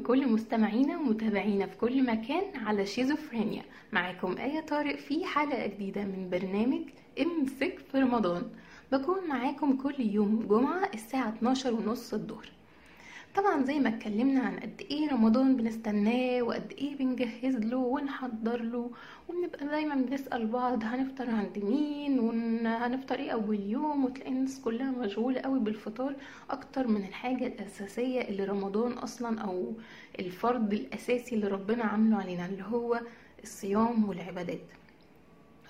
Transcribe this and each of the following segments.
بكل مستمعينا ومتابعينا في كل مكان على شيزوفرينيا. معاكم آية طارق في حلقة جديدة من برنامج إمسك في رمضان. بكون معاكم كل يوم جمعة الساعة 12 ونص الظهر. طبعا زي ما اتكلمنا عن قد إيه رمضان بنستناه وقد إيه بنجهز له ونحضر له ونبقى دايما بنسأل بعض هنفطر عند مين وهنفطر إيه أول يوم؟ وتلاقي الناس كلها مشغولة قوي بالفطار أكتر من الحاجة الأساسية اللي رمضان أصلا أو الفرض الأساسي اللي ربنا عامله علينا اللي هو الصيام والعبادات.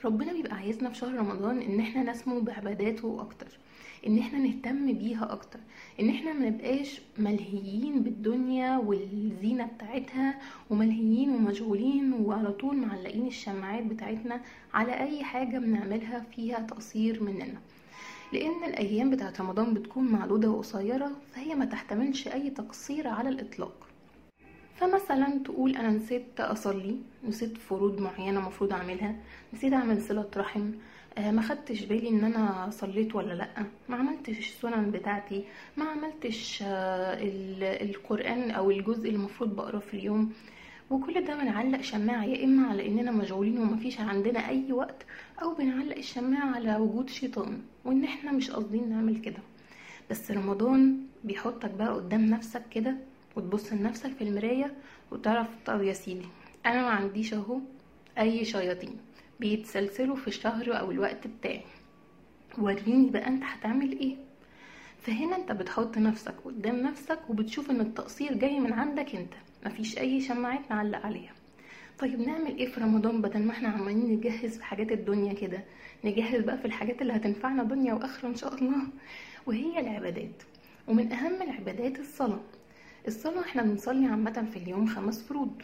ربنا بيبقى عايزنا في شهر رمضان إن إحنا نسمو بعباداته أكتر إن إحنا نهتم بيها أكتر إن إحنا ما نبقاش ملهيين بالدنيا والزينة بتاعتها وملهيين ومشغولين وعلى طول معلقين الشماعات بتاعتنا على أي حاجة بنعملها فيها تقصير مننا. لأن الأيام بتاعت رمضان بتكون معدودة وقصيرة فهي ما تحتملش أي تقصير على الإطلاق. فمثلا تقول أنا نسيت أصلي نسيت فروض معينة مفروض أعملها نسيت أعمل صلة رحم آه، ما خدتش بالي إن أنا صليت ولا لأ ما عملتش السنن بتاعتي ما عملتش آه، ال- القرآن أو الجزء المفروض بقراه في اليوم. وكل ده بنعلق شماعة يا إما على إننا مشغولين ومفيش عندنا أي وقت أو بنعلق الشماعة على وجود شيطان وإن إحنا مش قاصدين نعمل كده. بس رمضان بيحطك بقى قدام نفسك كده وتبص لنفسك في المراية وتعرف طب يا سيدي أنا ما عنديش أهو أي شياطين بيتسلسلوا في الشهر أو الوقت بتاعي. وريني بقى أنت هتعمل إيه. فهنا أنت بتحط نفسك قدام نفسك وبتشوف إن التقصير جاي من عندك أنت. مفيش أي شماعات نعلق عليها. طيب نعمل إيه في رمضان بدل ما إحنا عمالين نجهز في حاجات الدنيا كده؟ نجهز بقى في الحاجات اللي هتنفعنا دنيا وآخرة إن شاء الله. وهي العبادات. ومن أهم العبادات الصلاة. الصلاة إحنا بنصلي عامة في اليوم خمس فروض.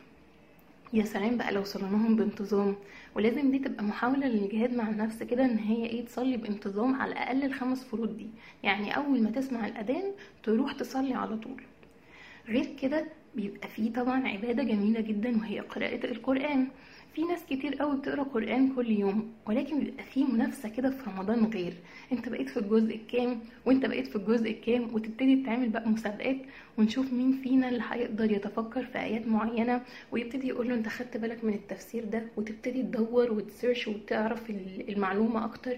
يا سلام بقى لو صليناهم بانتظام. ولازم دي تبقى محاولة للجهاد مع النفس كده إن هي إيه تصلي بانتظام على الأقل الخمس فروض دي. يعني أول ما تسمع الأذان تروح تصلي على طول. غير كده بيبقى فيه طبعا عبادة جميلة جدا وهي قراءة القرآن. في ناس كتير قوي بتقرأ قرآن كل يوم ولكن بيبقى فيه منافسة كده في رمضان غير. انت بقيت في الجزء الكام وانت بقيت في الجزء الكام وتبتدي تعمل بقى مسابقات ونشوف مين فينا اللي هيقدر يتفكر في آيات معينة ويبتدي يقول له انت خدت بالك من التفسير ده؟ وتبتدي تدور وتسيرش وتعرف ال- المعلومة أكتر.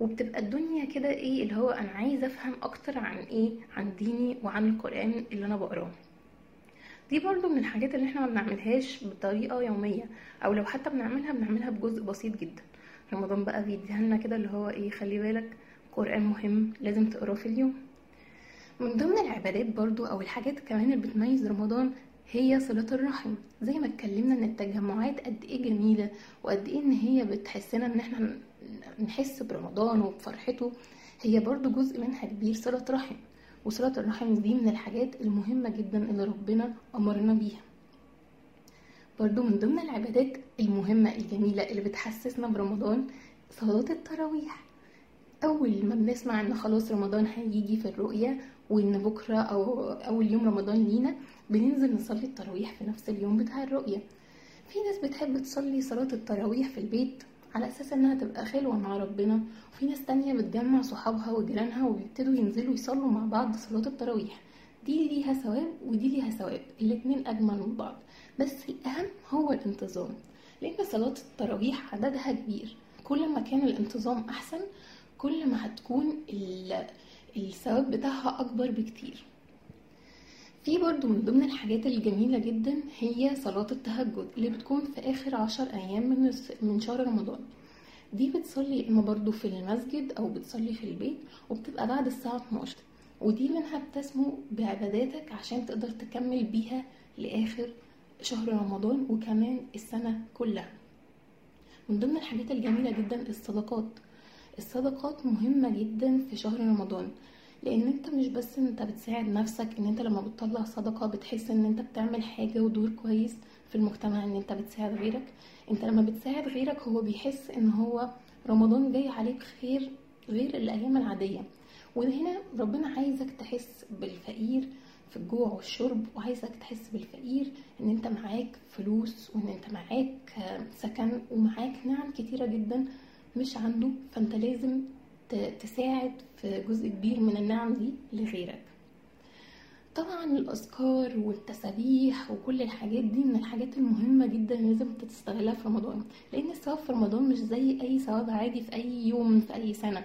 وبتبقى الدنيا كده إيه اللي هو أنا عايزه أفهم أكتر عن إيه عن ديني وعن القرآن اللي أنا بقراه. دي برضو من الحاجات اللي إحنا ما بنعملهاش بطريقة يومية أو لو حتى بنعملها بنعملها بجزء بسيط جدا. رمضان بقى بيديها لنا كده اللي هو إيه خلي بالك قرآن مهم لازم تقراه في اليوم. من ضمن العبادات برضو أو الحاجات كمان اللي بتميز رمضان هي صلة الرحم. زي ما اتكلمنا إن التجمعات قد إيه جميلة وقد إيه إن هي بتحسنا إن إحنا نحس برمضان وبفرحته هي برضو جزء منها كبير صلة رحم. وصلة الرحم دي من الحاجات المهمة جدا اللي ربنا أمرنا بيها. برضو من ضمن العبادات المهمة الجميلة اللي بتحسسنا برمضان صلاة التراويح. أول ما بنسمع إن خلاص رمضان هيجي في الرؤية وإن بكرة أو أول يوم رمضان لينا بننزل نصلي التراويح في نفس اليوم بتاع الرؤية. في ناس بتحب تصلي صلاة التراويح في البيت على أساس إنها تبقى خلوة مع ربنا. وفي ناس تانية بتجمع صحابها وجيرانها وبيبتدوا ينزلوا يصلوا مع بعض صلاة التراويح. دي ليها ثواب ودي ليها ثواب. الاتنين أجمل من بعض. بس الأهم هو الانتظام. لأن صلاة التراويح عددها كبير. كل ما كان الانتظام أحسن كل ما هتكون ال- الثواب بتاعها أكبر بكتير. في برضو من ضمن الحاجات الجميلة جدا هي صلاة التهجد اللي بتكون في آخر عشر أيام من من شهر رمضان. دي بتصلي إما برضو في المسجد أو بتصلي في البيت وبتبقى بعد الساعة 12 ودي منها بتسمو بعباداتك عشان تقدر تكمل بيها لآخر شهر رمضان وكمان السنة كلها. من ضمن الحاجات الجميلة جدا الصدقات. الصدقات مهمة جدا في شهر رمضان. لأن أنت مش بس أنت بتساعد نفسك إن أنت لما بتطلع صدقة بتحس إن أنت بتعمل حاجة ودور كويس في المجتمع إن أنت بتساعد غيرك. أنت لما بتساعد غيرك هو بيحس إن هو رمضان جاي عليك خير غير الأيام العادية. وهنا ربنا عايزك تحس بالفقير في الجوع والشرب وعايزك تحس بالفقير إن أنت معاك فلوس وإن أنت معاك سكن ومعاك نعم كتيرة جدا مش عنده. فأنت لازم تساعد في جزء كبير من النعم دي لغيرك. طبعا الأذكار والتسابيح وكل الحاجات دي من الحاجات المهمة جدا لازم تستغلها في رمضان لأن الثواب في رمضان مش زي أي ثواب عادي في أي يوم في أي سنة.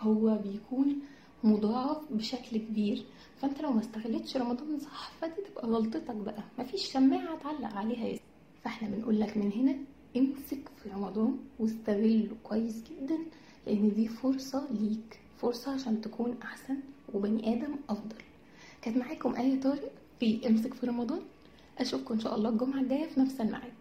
هو بيكون مضاعف بشكل كبير. فأنت لو ما استغلتش رمضان صح فدي تبقى غلطتك بقى. مفيش شماعه تعلق عليها يا فإحنا بنقول لك من هنا امسك في رمضان واستغله كويس جدا لأن دي فرصة ليك فرصة عشان تكون أحسن وبني آدم أفضل. كانت معاكم آية طارق في امسك في رمضان. أشوفكم إن شاء الله الجمعة الجاية في نفس الميعاد.